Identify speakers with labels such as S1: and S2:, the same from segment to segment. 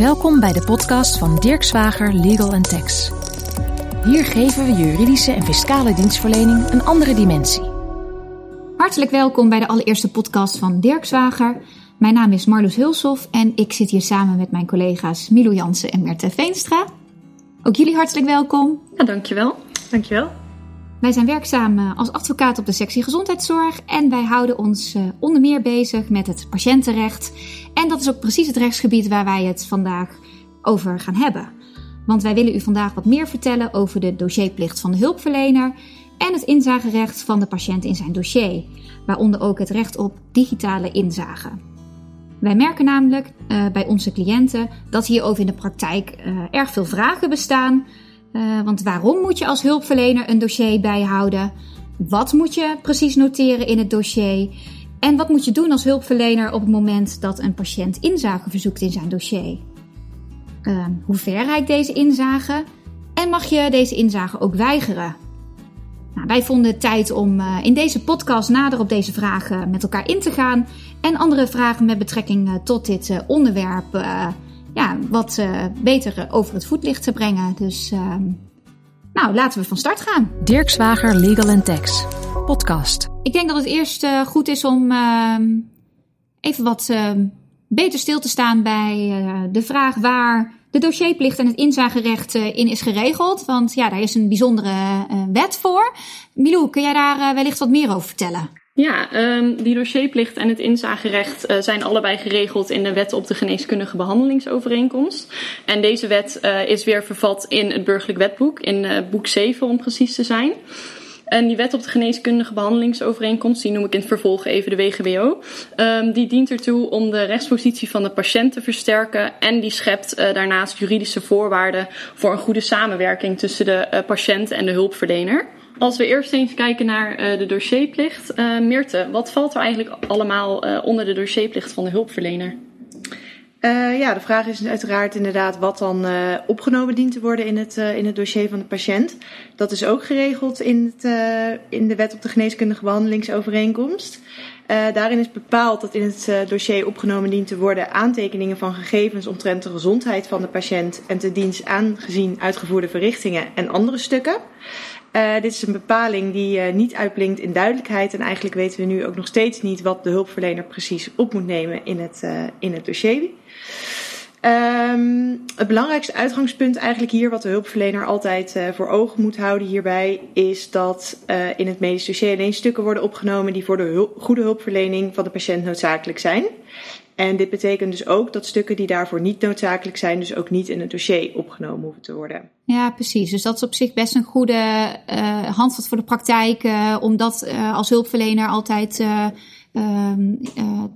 S1: Welkom bij de podcast van Dirk Zwager Legal Tax. Hier geven we juridische en fiscale dienstverlening een andere dimensie.
S2: Hartelijk welkom bij de allereerste podcast van Dirk Zwager. Mijn naam is Marloes Hulshoff en ik zit hier samen met mijn collega's Milo Jansen en Merte Veenstra. Ook jullie hartelijk welkom.
S3: Ja, dankjewel.
S4: Dankjewel.
S2: Wij zijn werkzaam eh, als advocaat op de sectie gezondheidszorg en wij houden ons eh, onder meer bezig met het patiëntenrecht. En dat is ook precies het rechtsgebied waar wij het vandaag over gaan hebben. Want wij willen u vandaag wat meer vertellen over de dossierplicht van de hulpverlener en het inzagerecht van de patiënt in zijn dossier, waaronder ook het recht op digitale inzage. Wij merken namelijk uh, bij onze cliënten dat hierover in de praktijk erg veel vragen bestaan. Uh, want waarom moet je als hulpverlener een dossier bijhouden? Wat moet je precies noteren in het dossier? En wat moet je doen als hulpverlener op het moment dat een patiënt inzage verzoekt in zijn dossier? hoe ver reikt deze inzage? En mag je deze inzage ook weigeren? Nou, wij vonden het tijd om uh, in deze podcast nader op deze vragen met elkaar in te gaan. En andere vragen met betrekking uh, tot dit onderwerp ja, wat beter over het voetlicht te brengen. Dus ehm, nou, laten we van start gaan.
S1: Dirk Zwager Legal Tax, podcast.
S2: Ik denk dat het eerst goed is om ehm, even wat ehm, beter stil te staan bij de vraag waar de dossierplicht en het inzagerecht in is geregeld. Want ja, daar is een bijzondere wet voor. Milou, kun jij daar wellicht wat meer over vertellen?
S3: Ja, um, die dossierplicht en het inzagerecht uh, zijn allebei geregeld in de wet op de geneeskundige behandelingsovereenkomst. En deze wet is weer vervat in het burgerlijk wetboek, in boek 7 om precies te zijn. En die wet op de geneeskundige behandelingsovereenkomst, die noem ik in het vervolg even de WGBO, um, die dient ertoe om de rechtspositie van de patiënt te versterken en die schept daarnaast juridische voorwaarden voor een goede samenwerking tussen de patiënt en de hulpverlener. Als we eerst eens kijken naar uh, de dossierplicht. Uh, Meerte, wat valt er eigenlijk allemaal uh, onder de dossierplicht van de hulpverlener?
S4: Ja, de vraag is uiteraard inderdaad wat dan opgenomen dient te worden in het, in het dossier van de patiënt. Dat is ook geregeld in, het, in de wet op de geneeskundige behandelingsovereenkomst. daarin is bepaald dat in het dossier opgenomen dient te worden aantekeningen van gegevens omtrent de gezondheid van de patiënt en te dienst aangezien uitgevoerde verrichtingen en andere stukken. Uh, dit is een bepaling die uh, niet uitblinkt in duidelijkheid. En eigenlijk weten we nu ook nog steeds niet wat de hulpverlener precies op moet nemen in het, uh, in het dossier. Um, het belangrijkste uitgangspunt eigenlijk hier, wat de hulpverlener altijd voor ogen moet houden hierbij, is dat in het medisch dossier alleen stukken worden opgenomen die voor de goede hulpverlening van de patiënt noodzakelijk zijn. En dit betekent dus ook dat stukken die daarvoor niet noodzakelijk zijn, dus ook niet in het dossier opgenomen hoeven te worden.
S2: Ja, precies. Dus dat is op zich best een goede uh, handvat voor de praktijk, uh, om dat uh, als hulpverlener altijd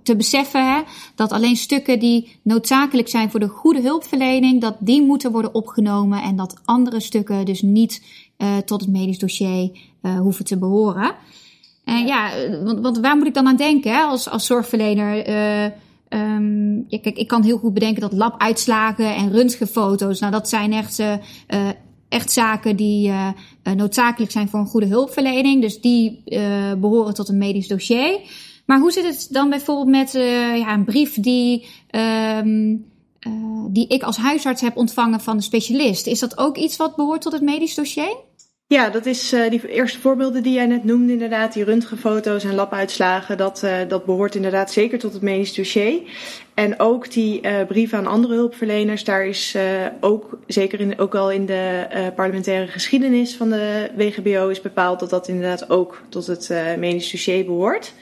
S2: te beseffen. Hè? Dat alleen stukken die noodzakelijk zijn voor de goede hulpverlening, dat die moeten worden opgenomen en dat andere stukken dus niet tot het medisch dossier hoeven te behoren. En ja, want, want, waar moet ik dan aan denken hè? Als, als zorgverlener? Um, ja, kijk, ik kan heel goed bedenken dat labuitslagen en röntgenfoto's, nou dat zijn echt, uh, echt zaken die uh, noodzakelijk zijn voor een goede hulpverlening. Dus die behoren tot een medisch dossier. Maar hoe zit het dan bijvoorbeeld met ja, een brief die, um, die ik als huisarts heb ontvangen van een specialist? Is dat ook iets wat behoort tot het medisch dossier?
S4: Ja, dat is uh, die eerste voorbeelden die jij net noemde, inderdaad, die röntgenfoto's en labuitslagen, dat, uh, dat behoort inderdaad zeker tot het medisch dossier. En ook die uh, brieven aan andere hulpverleners, daar is ook, zeker in, ook al in de parlementaire geschiedenis van de WGBO, is bepaald dat dat inderdaad ook tot het medisch dossier behoort.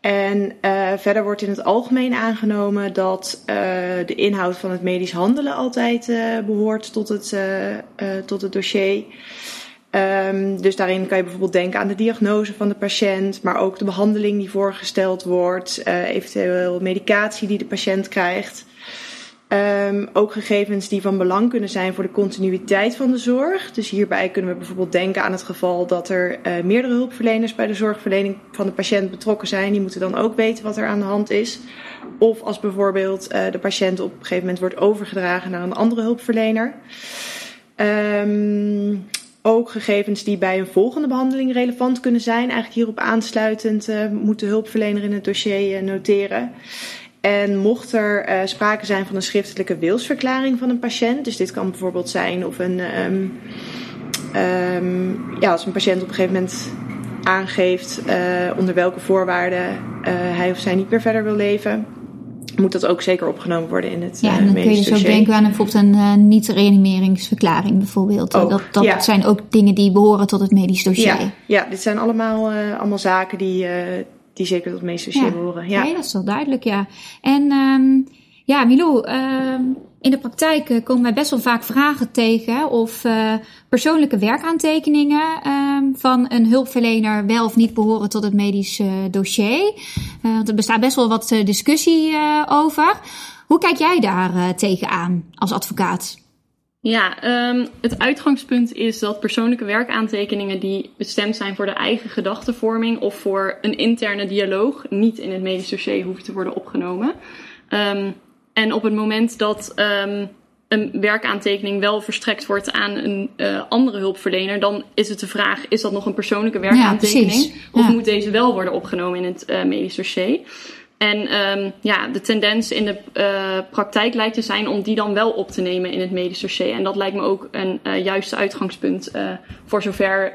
S4: En verder wordt in het algemeen aangenomen dat de inhoud van het medisch handelen altijd behoort tot het, tot het dossier. Um, dus daarin kan je bijvoorbeeld denken aan de diagnose van de patiënt, maar ook de behandeling die voorgesteld wordt, uh, eventueel medicatie die de patiënt krijgt. Um, ook gegevens die van belang kunnen zijn voor de continuïteit van de zorg. Dus hierbij kunnen we bijvoorbeeld denken aan het geval dat er uh, meerdere hulpverleners bij de zorgverlening van de patiënt betrokken zijn. Die moeten dan ook weten wat er aan de hand is. Of als bijvoorbeeld uh, de patiënt op een gegeven moment wordt overgedragen naar een andere hulpverlener. Um, ook gegevens die bij een volgende behandeling relevant kunnen zijn. Eigenlijk hierop aansluitend uh, moet de hulpverlener in het dossier uh, noteren. En mocht er uh, sprake zijn van een schriftelijke wilsverklaring van een patiënt, dus dit kan bijvoorbeeld zijn of een, um, um, ja, als een patiënt op een gegeven moment aangeeft onder welke voorwaarden hij of zij niet meer verder wil leven, moet dat ook zeker opgenomen worden in het
S2: Ja, en dan kun je dus ook denken aan bijvoorbeeld een uh, niet-reanimeringsverklaring bijvoorbeeld.
S4: Ook,
S2: dat dat
S4: ja.
S2: zijn ook dingen die behoren tot het medisch dossier.
S4: Ja, ja dit zijn allemaal, uh, allemaal zaken die, die zeker tot het medisch dossier
S2: Ja.
S4: behoren. Ja.
S2: Nee, dat is wel duidelijk, ja. En um, ja, Milou, um, in de praktijk uh, komen wij best wel vaak vragen tegen of uh, persoonlijke werkaantekeningen um, van een hulpverlener wel of niet behoren tot het medisch uh, dossier. want er bestaat best wel wat discussie over. Hoe kijk jij daar tegenaan als advocaat?
S3: Ja, um, het uitgangspunt is dat persoonlijke werkaantekeningen die bestemd zijn voor de eigen gedachtenvorming of voor een interne dialoog niet in het medisch dossier hoeven te worden opgenomen. En op het moment dat um, een werkaantekening wel verstrekt wordt aan een uh, andere hulpverlener, dan is het de vraag: is dat nog een persoonlijke werkaantekening?
S2: Ja,
S3: of moet deze wel worden opgenomen in het uh, medisch dossier? En um, ja, de tendens in de uh, praktijk lijkt te zijn om die dan wel op te nemen in het medisch dossier. En dat lijkt me ook een uh, juiste uitgangspunt uh, voor zover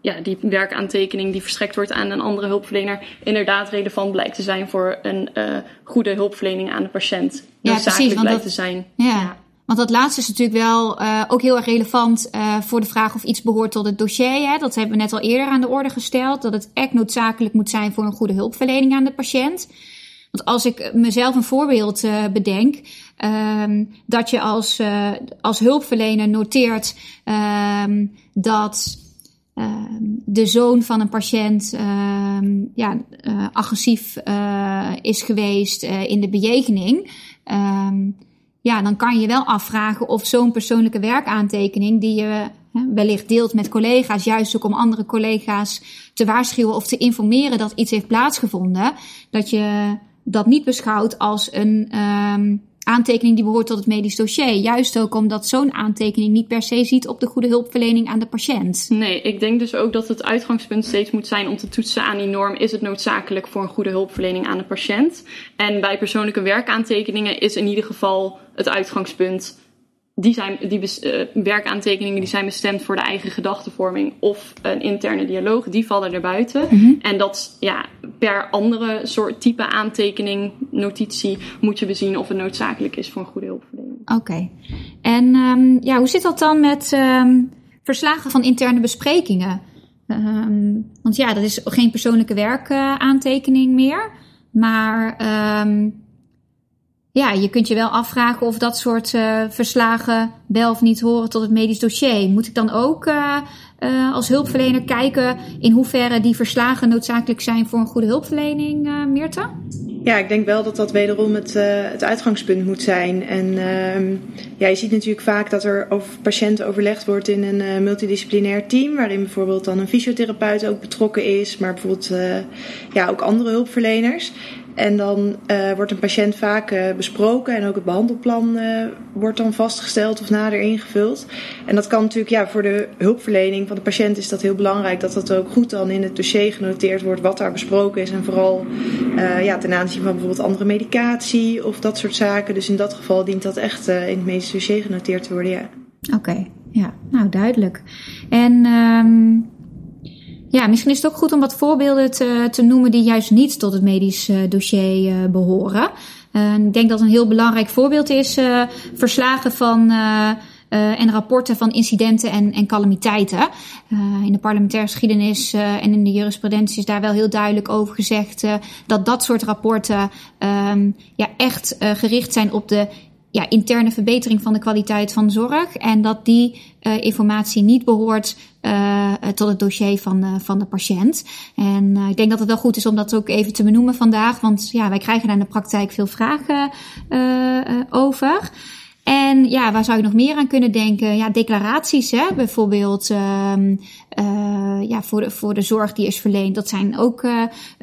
S3: ja, die werkaantekening die verstrekt wordt aan een andere hulpverlener inderdaad relevant blijkt te zijn voor een goede hulpverlening aan de patiënt.
S2: Ja, precies. Want
S3: blijkt
S2: dat,
S3: te zijn.
S2: Ja. ja. Want dat laatste is natuurlijk wel ook heel erg relevant voor de vraag of iets behoort tot het dossier. Hè? Dat hebben we net al eerder aan de orde gesteld. Dat het echt noodzakelijk moet zijn voor een goede hulpverlening aan de patiënt. Want als ik mezelf een voorbeeld uh, bedenk, um, dat je als, uh, als hulpverlener noteert um, dat um, de zoon van een patiënt ja, uh, agressief is geweest in de bejegening. ja, dan kan je wel afvragen of zo'n persoonlijke werkaantekening die je wellicht deelt met collega's, juist ook om andere collega's te waarschuwen of te informeren dat iets heeft plaatsgevonden, dat je dat niet beschouwt als een um, aantekening die behoort tot het medisch dossier. Juist ook omdat zo'n aantekening niet per se ziet op de goede hulpverlening aan de patiënt.
S3: Nee, ik denk dus ook dat het uitgangspunt steeds moet zijn om te toetsen aan die norm. Is het noodzakelijk voor een goede hulpverlening aan de patiënt? En bij persoonlijke werkaantekeningen is in ieder geval het uitgangspunt die, zijn, die uh, werkaantekeningen die zijn bestemd voor de eigen gedachtenvorming of een interne dialoog, die vallen er buiten.
S2: Mhm.
S3: En dat ja, per andere soort type aantekening, notitie, moet je bezien of het noodzakelijk is voor een goede hulpverlening.
S2: Oké. Okay. En um, ja, hoe zit dat dan met um, verslagen van interne besprekingen? Um, want ja, dat is geen persoonlijke werkaantekening meer. Maar ja, je kunt je wel afvragen of dat soort uh, verslagen wel of niet horen tot het medisch dossier. Moet ik dan ook uh, uh, als hulpverlener kijken in hoeverre die verslagen noodzakelijk zijn voor een goede hulpverlening, uh, Meerte?
S4: Ja, ik denk wel dat dat wederom het, het uitgangspunt moet zijn. En uh, ja, je ziet natuurlijk vaak dat er over patiënten overlegd wordt in een multidisciplinair team, waarin bijvoorbeeld dan een fysiotherapeut ook betrokken is, maar bijvoorbeeld ja, ook andere hulpverleners. En dan uh, wordt een patiënt vaak uh, besproken en ook het behandelplan uh, wordt dan vastgesteld of nader ingevuld. En dat kan natuurlijk, ja, voor de hulpverlening van de patiënt is dat heel belangrijk dat dat ook goed dan in het dossier genoteerd wordt wat daar besproken is. En vooral ja, ten aanzien van bijvoorbeeld andere medicatie of dat soort zaken. Dus in dat geval dient dat echt in het medisch dossier genoteerd te worden, ja.
S2: Oké, ja, nou duidelijk. En um... Ja, misschien is het ook goed om wat voorbeelden te, te noemen die juist niet tot het medisch uh, dossier uh, behoren. Uh, ik denk dat een heel belangrijk voorbeeld is verslagen van en rapporten van incidenten en, en calamiteiten. in de parlementaire geschiedenis en in de jurisprudentie is daar wel heel duidelijk over gezegd dat dat soort rapporten um, ja, echt gericht zijn op de ja, interne verbetering van de kwaliteit van zorg. En dat die uh, informatie niet behoort uh, tot het dossier van, uh, van de patiënt. En ik denk dat het wel goed is om dat ook even te benoemen vandaag. Want ja, wij krijgen daar in de praktijk veel vragen over. En ja, waar zou je nog meer aan kunnen denken? Ja, declaraties, hè? bijvoorbeeld um, ja, voor, de, voor de zorg die is verleend. Dat zijn ook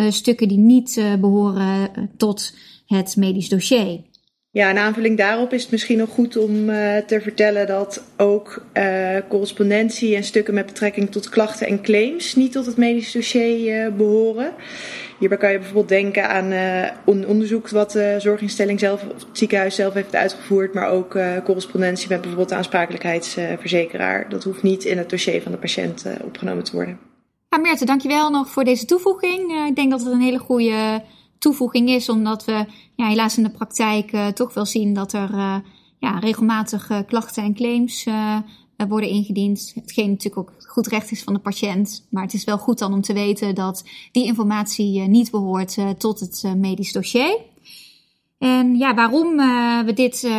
S2: stukken die niet behoren tot het medisch dossier.
S4: Ja, in aanvulling daarop is het misschien nog goed om uh, te vertellen dat ook uh, correspondentie en stukken met betrekking tot klachten en claims niet tot het medisch dossier uh, behoren. Hierbij kan je bijvoorbeeld denken aan onderzoek wat de zorginstelling zelf, of het ziekenhuis zelf heeft uitgevoerd, maar ook correspondentie met bijvoorbeeld de aansprakelijkheidsverzekeraar. Dat hoeft niet in het dossier van de patiënt opgenomen te worden.
S2: Ja, Meerte, dankjewel nog voor deze toevoeging. ik denk dat het een hele goede toevoeging is, omdat we ja, helaas in de praktijk uh, toch wel zien dat er uh, ja, regelmatig uh, klachten en claims worden ingediend. Hetgeen natuurlijk ook goed recht is van de patiënt. Maar het is wel goed dan om te weten dat die informatie niet behoort tot het medisch dossier. En ja, waarom we dit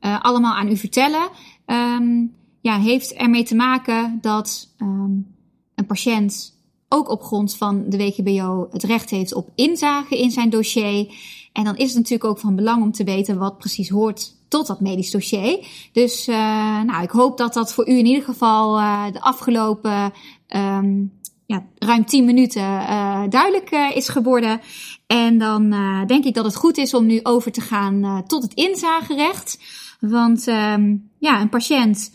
S2: allemaal aan u vertellen, um, ja, heeft ermee te maken dat um, een patiënt ook op grond van de WGBO het recht heeft op inzage in zijn dossier. En dan is het natuurlijk ook van belang om te weten wat precies hoort tot dat medisch dossier. Dus uh, nou, ik hoop dat dat voor u in ieder geval uh, de afgelopen um, ja, ruim 10 minuten uh, duidelijk is geworden. En dan denk ik dat het goed is om nu over te gaan tot het inzagerecht. Want um, ja, een patiënt,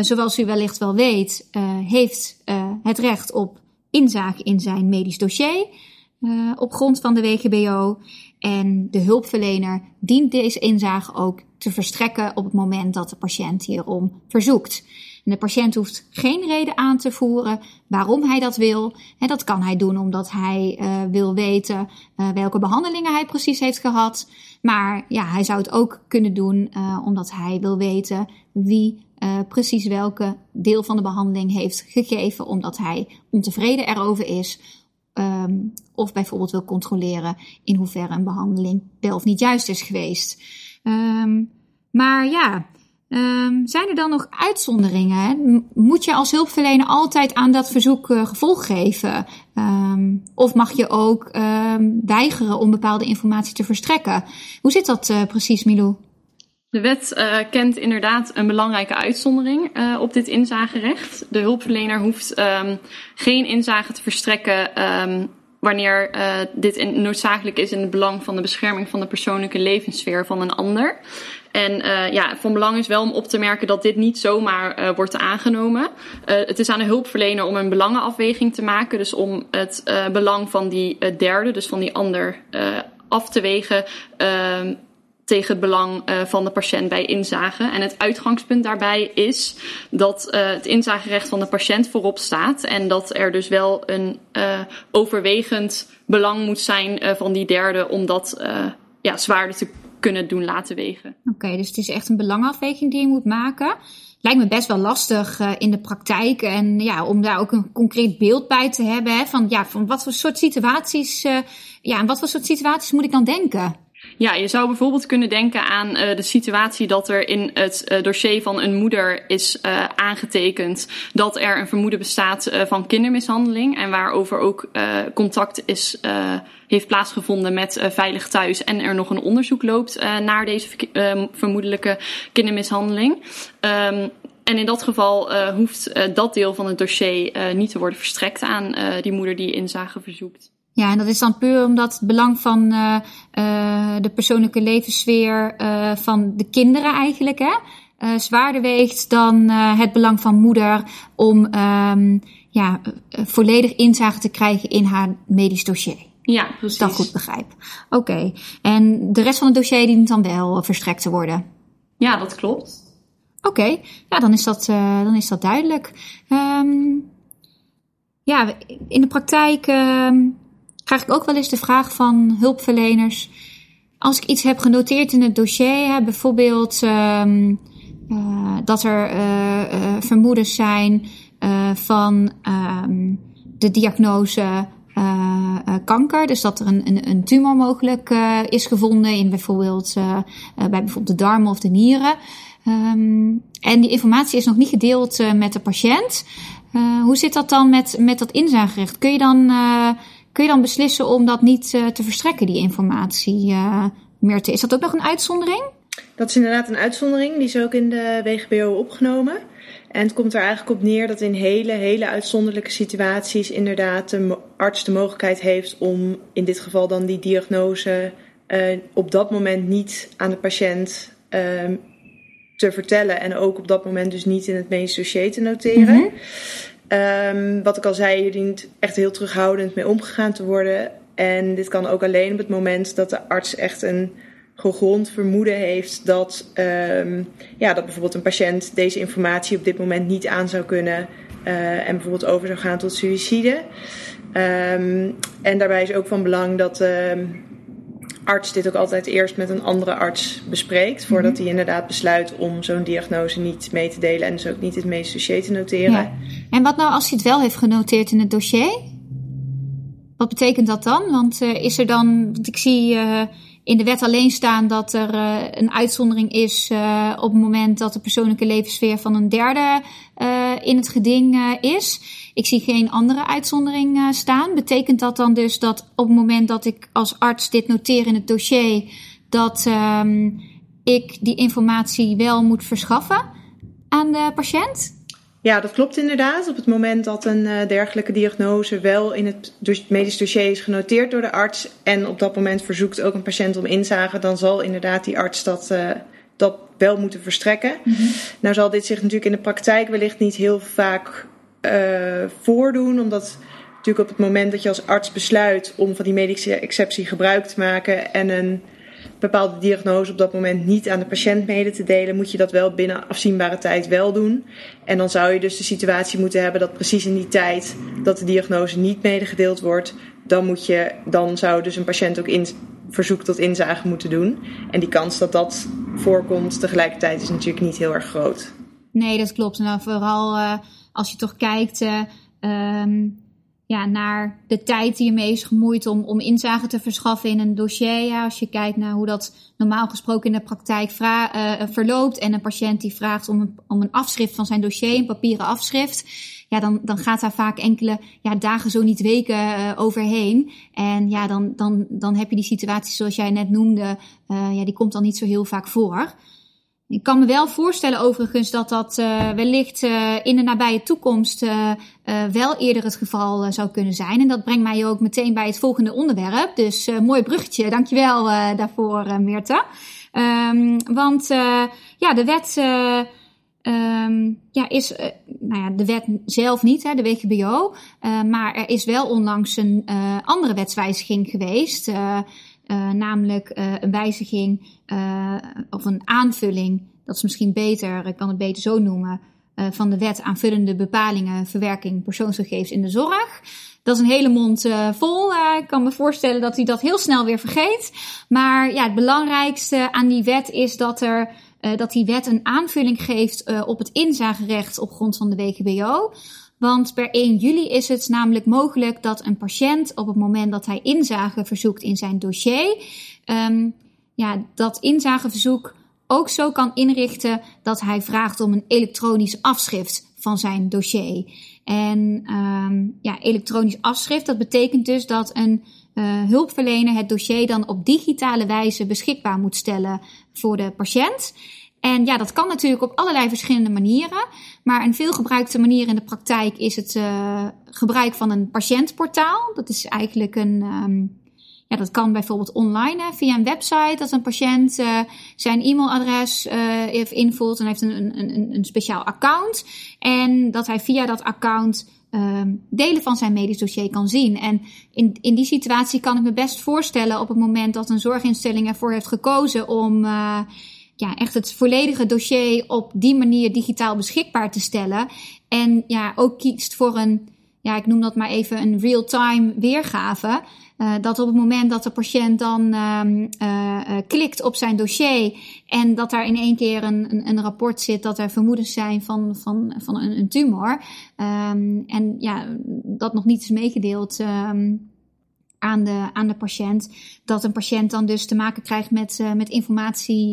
S2: zoals u wellicht wel weet, heeft het recht op inzage in zijn medisch dossier uh, op grond van de WGBO. En de hulpverlener dient deze inzage ook te verstrekken op het moment dat de patiënt hierom verzoekt. De patiënt hoeft geen reden aan te voeren waarom hij dat wil. Dat kan hij doen omdat hij uh, wil weten uh, welke behandelingen hij precies heeft gehad. Maar ja, hij zou het ook kunnen doen uh, omdat hij wil weten wie precies welke deel van de behandeling heeft gegeven, omdat hij ontevreden erover is. Um, of bijvoorbeeld wil controleren in hoeverre een behandeling wel of niet juist is geweest. Um, maar ja, um, zijn er dan nog uitzonderingen? Moet je als hulpverlener altijd aan dat verzoek uh, gevolg geven? of mag je ook weigeren om bepaalde informatie te verstrekken? Hoe zit dat uh, precies, Milou?
S3: De wet uh, kent inderdaad een belangrijke uitzondering op dit inzagerecht. De hulpverlener hoeft geen inzage te verstrekken wanneer dit noodzakelijk is in het belang van de bescherming van de persoonlijke levenssfeer van een ander. En ja, van belang is wel om op te merken dat dit niet zomaar wordt aangenomen. het is aan de hulpverlener om een belangenafweging te maken. Dus om het belang van die derde, dus van die ander, af te wegen ehm, tegen het belang van de patiënt bij inzage. En het uitgangspunt daarbij is dat het inzagerecht van de patiënt voorop staat. En dat er dus wel een overwegend belang moet zijn van die derde om dat ja, zwaarder te kunnen doen laten wegen.
S2: Oké, okay, dus het is echt een belangafweging die je moet maken. Lijkt me best wel lastig in de praktijk. En ja, om daar ook een concreet beeld bij te hebben. Hè, van ja, van wat voor soort situaties. ja, en wat voor soort situaties moet ik dan denken?
S3: Ja, je zou bijvoorbeeld kunnen denken aan uh, de situatie dat er in het uh, dossier van een moeder is uh, aangetekend dat er een vermoeden bestaat van kindermishandeling en waarover ook contact is, heeft plaatsgevonden met Veilig Thuis en er nog een onderzoek loopt naar deze vermoedelijke kindermishandeling. Um, en in dat geval hoeft dat deel van het dossier niet te worden verstrekt aan die moeder die inzage verzoekt.
S2: Ja, en dat is dan puur omdat het belang van uh, uh, de persoonlijke levenssfeer uh, van de kinderen eigenlijk hè, zwaarder weegt dan het belang van moeder om um, ja, volledig inzage te krijgen in haar medisch dossier.
S3: Ja, precies.
S2: Dat goed begrijp. Oké. Okay. En de rest van het dossier dient dan wel verstrekt te worden?
S3: Ja, dat klopt.
S2: Oké, okay. ja, dan is dat, dan is dat duidelijk. Um, ja, in de praktijk uh, krijg ik ook wel eens de vraag van hulpverleners. Als ik iets heb genoteerd in het dossier, bijvoorbeeld um, uh, dat er uh, uh, vermoedens zijn van um, de diagnose kanker. Dus dat er een, een, een tumor mogelijk is gevonden in bijvoorbeeld, bij bijvoorbeeld de darmen of de nieren. Um, en die informatie is nog niet gedeeld met de patiënt. hoe zit dat dan met, met dat inzagerecht? Kun je dan Kun je dan beslissen om dat niet uh, te verstrekken, die informatie, uh, Meerte? Is dat ook nog een uitzondering?
S4: Dat is inderdaad een uitzondering. Die is ook in de WGBO opgenomen. En het komt er eigenlijk op neer dat in hele, hele uitzonderlijke situaties inderdaad de arts de mogelijkheid heeft om in dit geval dan die diagnose op dat moment niet aan de patiënt ehm, te vertellen en ook op dat moment dus niet in het medisch dossier te noteren. Mhm. Ehm, wat ik al zei, je dient echt heel terughoudend mee omgegaan te worden. En dit kan ook alleen op het moment dat de arts echt een gegrond vermoeden heeft dat, um, ja, dat bijvoorbeeld een patiënt deze informatie op dit moment niet aan zou kunnen uh, en bijvoorbeeld over zou gaan tot suïcide. Um, en daarbij is ook van belang dat arts dit ook altijd eerst met een andere arts bespreekt. Voordat mhm. hij inderdaad besluit om zo'n diagnose niet mee te delen en dus ook niet het meest dossier te noteren. Ja.
S2: En wat nou als hij het wel heeft genoteerd in het dossier? Wat betekent dat dan? Want uh, is er dan, want ik zie uh, in de wet alleen staan dat er uh, een uitzondering is op het moment dat de persoonlijke levenssfeer van een derde in het geding is. Ik zie geen andere uitzondering staan. Betekent dat dan dus dat op het moment dat ik als arts dit noteer in het dossier, dat um, ik die informatie wel moet verschaffen aan de patiënt?
S4: Ja, dat klopt inderdaad. Op het moment dat een uh, dergelijke diagnose wel in het medisch dossier is genoteerd door de arts en op dat moment verzoekt ook een patiënt om inzage, dan zal inderdaad die arts dat, uh, dat wel moeten verstrekken. Mm -hmm. Nou zal dit zich natuurlijk in de praktijk wellicht niet heel vaak voordoen, omdat natuurlijk op het moment dat je als arts besluit om van die medische exceptie gebruik te maken en een bepaalde diagnose op dat moment niet aan de patiënt mede te delen, moet je dat wel binnen afzienbare tijd wel doen. En dan zou je dus de situatie moeten hebben dat precies in die tijd dat de diagnose niet medegedeeld wordt, dan, moet je, dan zou dus een patiënt ook in, verzoek tot inzage moeten doen. En die kans dat dat voorkomt tegelijkertijd is natuurlijk niet heel erg groot.
S2: Nee, dat klopt. En dan vooral uh, als je toch kijkt. Uh, um ja, naar de tijd die je mee is gemoeid om, om inzage te verschaffen in een dossier. Ja, als je kijkt naar hoe dat normaal gesproken in de praktijk vra- uh, verloopt. En een patiënt die vraagt om een, om een afschrift van zijn dossier, een papieren afschrift. Ja, dan, dan gaat daar vaak enkele ja, dagen, zo niet weken overheen. En ja, dan, dan, dan heb je die situatie zoals jij net noemde. Ja, die komt dan niet zo heel vaak voor. Ik kan me wel voorstellen overigens dat dat uh, wellicht uh, in de nabije toekomst uh, wel eerder het geval zou kunnen zijn. En dat brengt mij ook meteen bij het volgende onderwerp. Dus mooi bruggetje, dankjewel daarvoor Meerte. Um, want ja, de wet um, ja, is, nou ja, de wet zelf niet, hè, de WGBO. maar er is wel onlangs een andere wetswijziging geweest. Namelijk een wijziging of een aanvulling, dat is misschien beter, ik kan het beter zo noemen, van de wet aanvullende bepalingen verwerking persoonsgegevens in de zorg. Dat is een hele mond vol. ik kan me voorstellen dat hij dat heel snel weer vergeet. Maar ja, het belangrijkste aan die wet is dat er dat die wet een aanvulling geeft op het inzagerecht op grond van de WGBO. Want per 1 juli is het namelijk mogelijk dat een patiënt op het moment dat hij inzage verzoekt in zijn dossier, um, ja, dat inzageverzoek ook zo kan inrichten dat hij vraagt om een elektronisch afschrift van zijn dossier. En um, ja, elektronisch afschrift, dat betekent dus dat een uh, hulpverlener het dossier dan op digitale wijze beschikbaar moet stellen voor de patiënt. En ja, dat kan natuurlijk op allerlei verschillende manieren. Maar een veelgebruikte manier in de praktijk is het uh, gebruik van een patiëntportaal. Dat is eigenlijk een. Um, dat kan bijvoorbeeld online hè, via een website. Dat een patiënt uh, zijn e-mailadres uh, invult en heeft een, een, een, speciaal account. En dat hij via dat account um, delen van zijn medisch dossier kan zien. En in, in die situatie kan ik me best voorstellen op het moment dat een zorginstelling ervoor heeft gekozen om uh, ja, echt het volledige dossier op die manier digitaal beschikbaar te stellen. En ja, ook kiest voor een, ja, ik noem dat maar even een real-time weergave. Uh, dat op het moment dat de patiënt dan uh, uh, klikt op zijn dossier en dat daar in één keer een, een, een rapport zit dat er vermoedens zijn van, van, van een, een tumor. Um, en ja, dat nog niet is meegedeeld. Um, aan de, aan de patiënt. Dat een patiënt dan dus te maken krijgt met, met informatie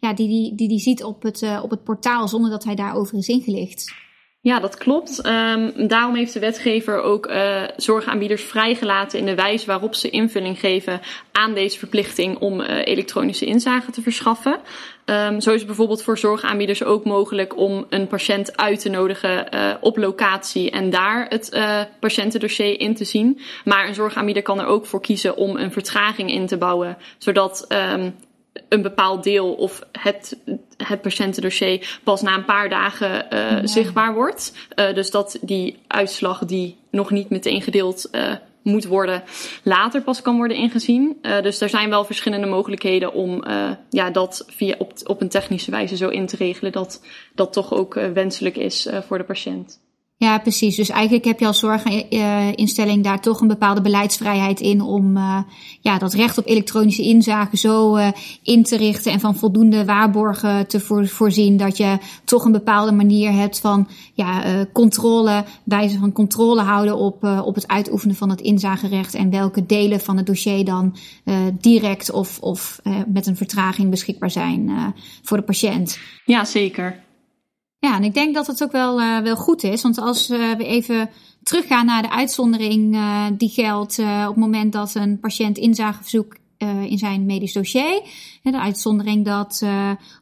S2: ja, die, die, die die ziet op het, op het portaal zonder dat hij daarover is ingelicht.
S3: Ja, dat klopt. Um, daarom heeft de wetgever ook uh, zorgaanbieders vrijgelaten in de wijze waarop ze invulling geven aan deze verplichting om uh, elektronische inzage te verschaffen. Um, zo is het bijvoorbeeld voor zorgaanbieders ook mogelijk om een patiënt uit te nodigen uh, op locatie en daar het patiëntendossier in te zien. Maar een zorgaanbieder kan er ook voor kiezen om een vertraging in te bouwen, zodat um, een bepaald deel of het, het patiëntendossier pas na een paar dagen uh, zichtbaar wordt. Uh, dus dat die uitslag die nog niet meteen gedeeld uh, moet worden, later pas kan worden ingezien. dus er zijn wel verschillende mogelijkheden om ja, dat via op, op een technische wijze zo in te regelen dat dat toch ook wenselijk is voor de patiënt.
S2: Ja, precies. Dus eigenlijk heb je als zorginstelling daar toch een bepaalde beleidsvrijheid in om uh, ja, dat recht op elektronische inzage zo uh, in te richten en van voldoende waarborgen te voor, voorzien dat je toch een bepaalde manier hebt van ja, uh, controle, wijze van controle houden op, op het uitoefenen van het inzagerecht en welke delen van het dossier dan direct of, of met een vertraging beschikbaar zijn voor de patiënt.
S3: Ja, zeker.
S2: Ja, en ik denk dat het ook wel, uh, wel goed is. Want als uh, we even teruggaan naar de uitzondering uh, die geldt op het moment dat een patiënt inzageverzoek in zijn medisch dossier. De uitzondering dat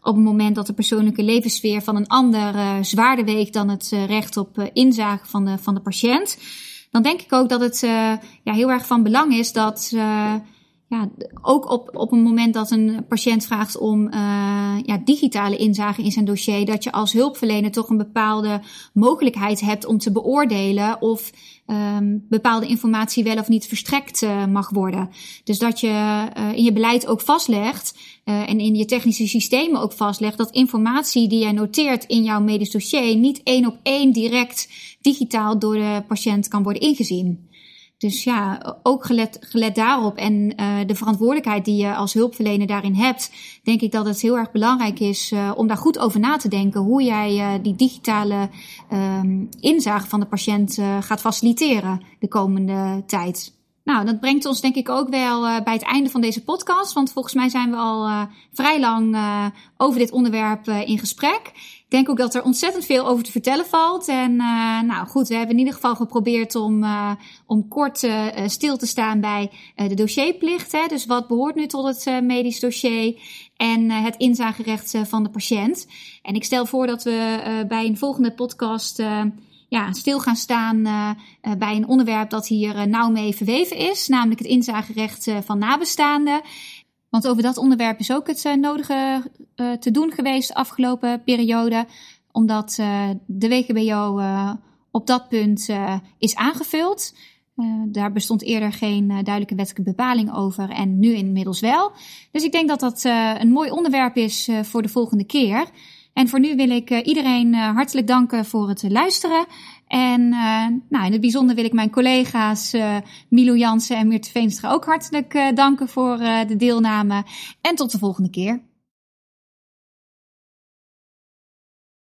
S2: op het moment dat de persoonlijke levenssfeer van een ander zwaarder weegt dan het recht op inzage van de, van de patiënt. Dan denk ik ook dat het ja, heel erg van belang is dat ja, ook op, op een moment dat een patiënt vraagt om uh, ja, digitale inzage in zijn dossier, dat je als hulpverlener toch een bepaalde mogelijkheid hebt om te beoordelen of um, bepaalde informatie wel of niet verstrekt uh, mag worden. Dus dat je uh, in je beleid ook vastlegt en in je technische systemen ook vastlegt dat informatie die jij noteert in jouw medisch dossier niet één op één direct digitaal door de patiënt kan worden ingezien. Dus ja, ook gelet, gelet daarop en uh, de verantwoordelijkheid die je als hulpverlener daarin hebt, denk ik dat het heel erg belangrijk is uh, om daar goed over na te denken hoe jij uh, die digitale um, inzage van de patiënt gaat faciliteren de komende tijd. Nou, dat brengt ons denk ik ook wel uh, bij het einde van deze podcast. Want volgens mij zijn we al uh, vrij lang uh, over dit onderwerp in gesprek. Ik denk ook dat er ontzettend veel over te vertellen valt. En nou goed, we hebben in ieder geval geprobeerd om, om kort stil te staan bij de dossierplicht. Hè? Dus wat behoort nu tot het medisch dossier? En het inzagerecht van de patiënt. En ik stel voor dat we bij een volgende podcast ja, stil gaan staan uh, bij een onderwerp dat hier uh, nauw mee verweven is, namelijk het inzagerecht van nabestaanden. Want over dat onderwerp is ook het nodige te doen geweest de afgelopen periode, omdat de WGBO op dat punt is aangevuld. daar bestond eerder geen duidelijke wettelijke bepaling over en nu inmiddels wel. Dus ik denk dat dat een mooi onderwerp is voor de volgende keer. En voor nu wil ik uh, iedereen uh, hartelijk danken voor het luisteren. En nou, in het bijzonder wil ik mijn collega's Milo Jansen en Mirte Veenstra ook hartelijk danken voor de deelname. En tot de volgende keer.